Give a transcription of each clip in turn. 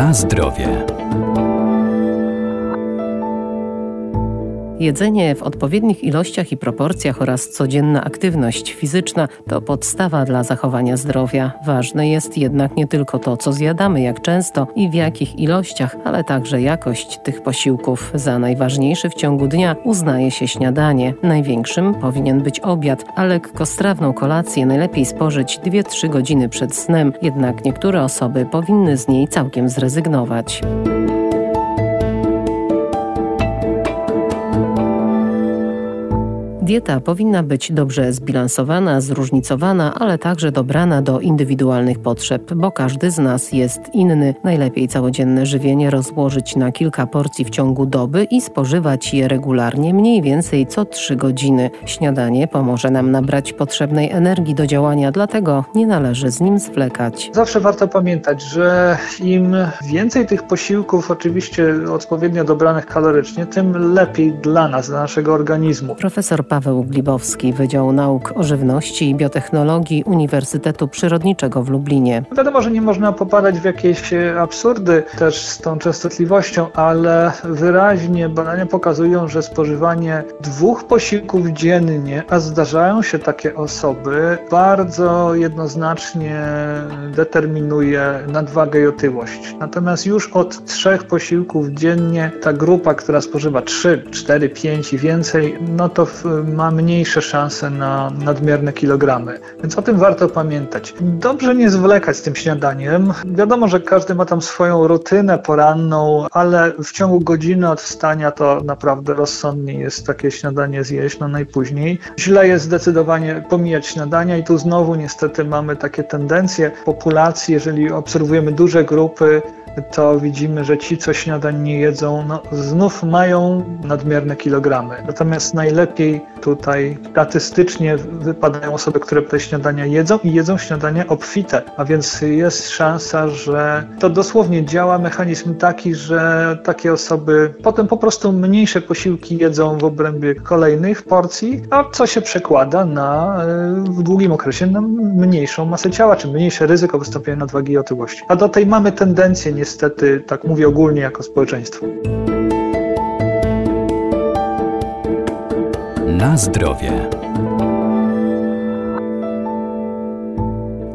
Na zdrowie. Jedzenie w odpowiednich ilościach i proporcjach oraz codzienna aktywność fizyczna to podstawa dla zachowania zdrowia. Ważne jest jednak nie tylko to, co zjadamy, jak często i w jakich ilościach, ale także jakość tych posiłków. Za najważniejszy w ciągu dnia uznaje się śniadanie. Największym powinien być obiad, a lekkostrawną kolację najlepiej spożyć 2-3 godziny przed snem, jednak niektóre osoby powinny z niej całkiem zrezygnować. Dieta powinna być dobrze zbilansowana, zróżnicowana, ale także dobrana do indywidualnych potrzeb, bo każdy z nas jest inny. Najlepiej całodzienne żywienie rozłożyć na kilka porcji w ciągu doby i spożywać je regularnie, mniej więcej co 3 godziny. Śniadanie pomoże nam nabrać potrzebnej energii do działania, dlatego nie należy z nim zwlekać. Zawsze warto pamiętać, że im więcej tych posiłków, oczywiście odpowiednio dobranych kalorycznie, tym lepiej dla nas, dla naszego organizmu. Profesor Paweł Paweł Glibowski, Wydział Nauk o Żywności i Biotechnologii Uniwersytetu Przyrodniczego w Lublinie. Wiadomo, że nie można popadać w jakieś e, absurdy też z tą częstotliwością, ale wyraźnie badania pokazują, że spożywanie dwóch posiłków dziennie, a zdarzają się takie osoby, bardzo jednoznacznie determinuje nadwagę i otyłość. Natomiast już od trzech posiłków dziennie ta grupa, która spożywa 3, 4, 5 i więcej, no to ma mniejsze szanse na nadmierne kilogramy. Więc o tym warto pamiętać. Dobrze nie zwlekać z tym śniadaniem. Wiadomo, że każdy ma tam swoją rutynę poranną, ale w ciągu godziny od wstania to naprawdę rozsądnie jest takie śniadanie zjeść, no najpóźniej. Źle jest zdecydowanie pomijać śniadania i tu znowu niestety mamy takie tendencje populacji, jeżeli obserwujemy duże grupy, to widzimy, że ci, co śniadań nie jedzą, no, znów mają nadmierne kilogramy. Natomiast najlepiej tutaj statystycznie wypadają osoby, które te śniadania jedzą i jedzą śniadania obfite, a więc jest szansa, że to dosłownie działa mechanizm taki, że takie osoby potem po prostu mniejsze posiłki jedzą w obrębie kolejnych porcji, a co się przekłada na w długim okresie na mniejszą masę ciała, czy mniejsze ryzyko wystąpienia nadwagi i otyłości. A do tej mamy tendencję niestety, tak mówię ogólnie jako społeczeństwo. Na zdrowie.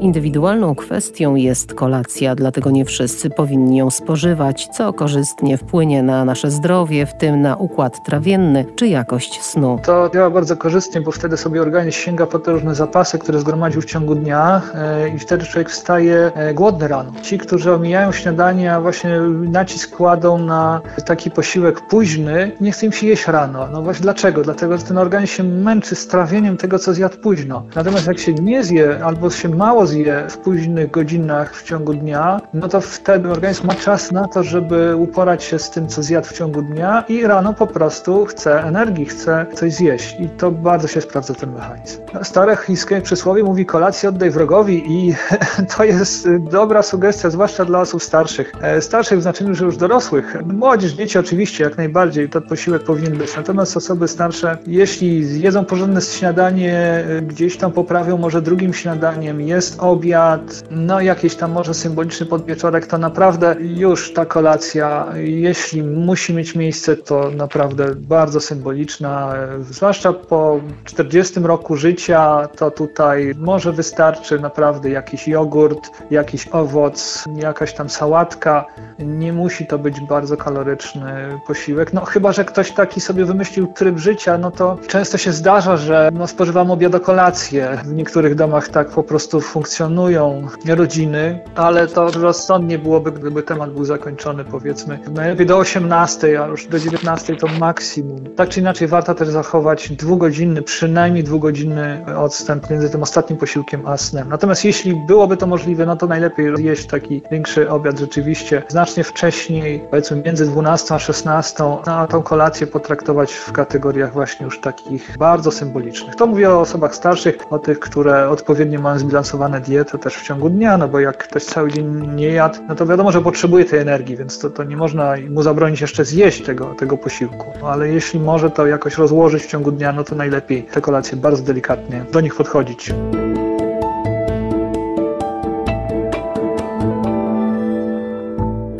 Indywidualną kwestią jest kolacja, dlatego nie wszyscy powinni ją spożywać, co korzystnie wpłynie na nasze zdrowie, w tym na układ trawienny czy jakość snu. To działa bardzo korzystnie, bo wtedy sobie organizm sięga po te różne zapasy, które zgromadził w ciągu dnia e, i wtedy człowiek wstaje e, głodny rano. Ci, którzy omijają śniadanie, a właśnie nacisk kładą na taki posiłek późny, nie chce im się jeść rano. No właśnie dlaczego? Dlatego, że ten organizm się męczy z trawieniem tego, co zjadł późno. Natomiast jak się nie zje albo się mało zje, w późnych godzinach w ciągu dnia, no to wtedy organizm ma czas na to, żeby uporać się z tym, co zjadł w ciągu dnia i rano po prostu chce energii, chce coś zjeść. I to bardzo się sprawdza ten mechanizm. Stare chińskie przysłowie mówi kolację oddaj wrogowi i to jest dobra sugestia, zwłaszcza dla osób starszych. E, starszych w znaczeniu, że już dorosłych. Młodzież, dzieci oczywiście, jak najbardziej, to posiłek powinien być. Natomiast osoby starsze, jeśli zjedzą porządne śniadanie, e, gdzieś tam poprawią może drugim śniadaniem, jest obiad, no jakiś tam może symboliczny podwieczorek, to naprawdę już ta kolacja, jeśli musi mieć miejsce, to naprawdę bardzo symboliczna, zwłaszcza po 40 roku życia, to tutaj może wystarczy naprawdę jakiś jogurt, jakiś owoc, jakaś tam sałatka, nie musi to być bardzo kaloryczny posiłek, no chyba, że ktoś taki sobie wymyślił tryb życia, no to często się zdarza, że no, spożywamy obiad kolację, w niektórych domach tak po prostu funkcjonuje funkcjonują rodziny, ale to rozsądnie byłoby, gdyby temat był zakończony powiedzmy najlepiej do 18, a już do 19 to maksimum. Tak czy inaczej warto też zachować dwugodzinny, przynajmniej dwugodzinny odstęp między tym ostatnim posiłkiem a snem. Natomiast jeśli byłoby to możliwe, no to najlepiej jeść taki większy obiad rzeczywiście znacznie wcześniej, powiedzmy między 12 a 16, no, a tą kolację potraktować w kategoriach właśnie już takich bardzo symbolicznych. To mówię o osobach starszych, o tych, które odpowiednio mają zbilansowane dietę też w ciągu dnia, no bo jak ktoś cały dzień nie jadł, no to wiadomo, że potrzebuje tej energii, więc to, to nie można mu zabronić jeszcze zjeść tego, tego posiłku. No ale jeśli może to jakoś rozłożyć w ciągu dnia, no to najlepiej te kolacje bardzo delikatnie do nich podchodzić.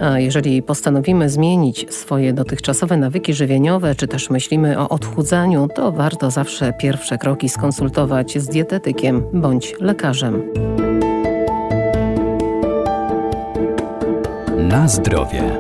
A jeżeli postanowimy zmienić swoje dotychczasowe nawyki żywieniowe, czy też myślimy o odchudzaniu, to warto zawsze pierwsze kroki skonsultować z dietetykiem bądź lekarzem. Na zdrowie.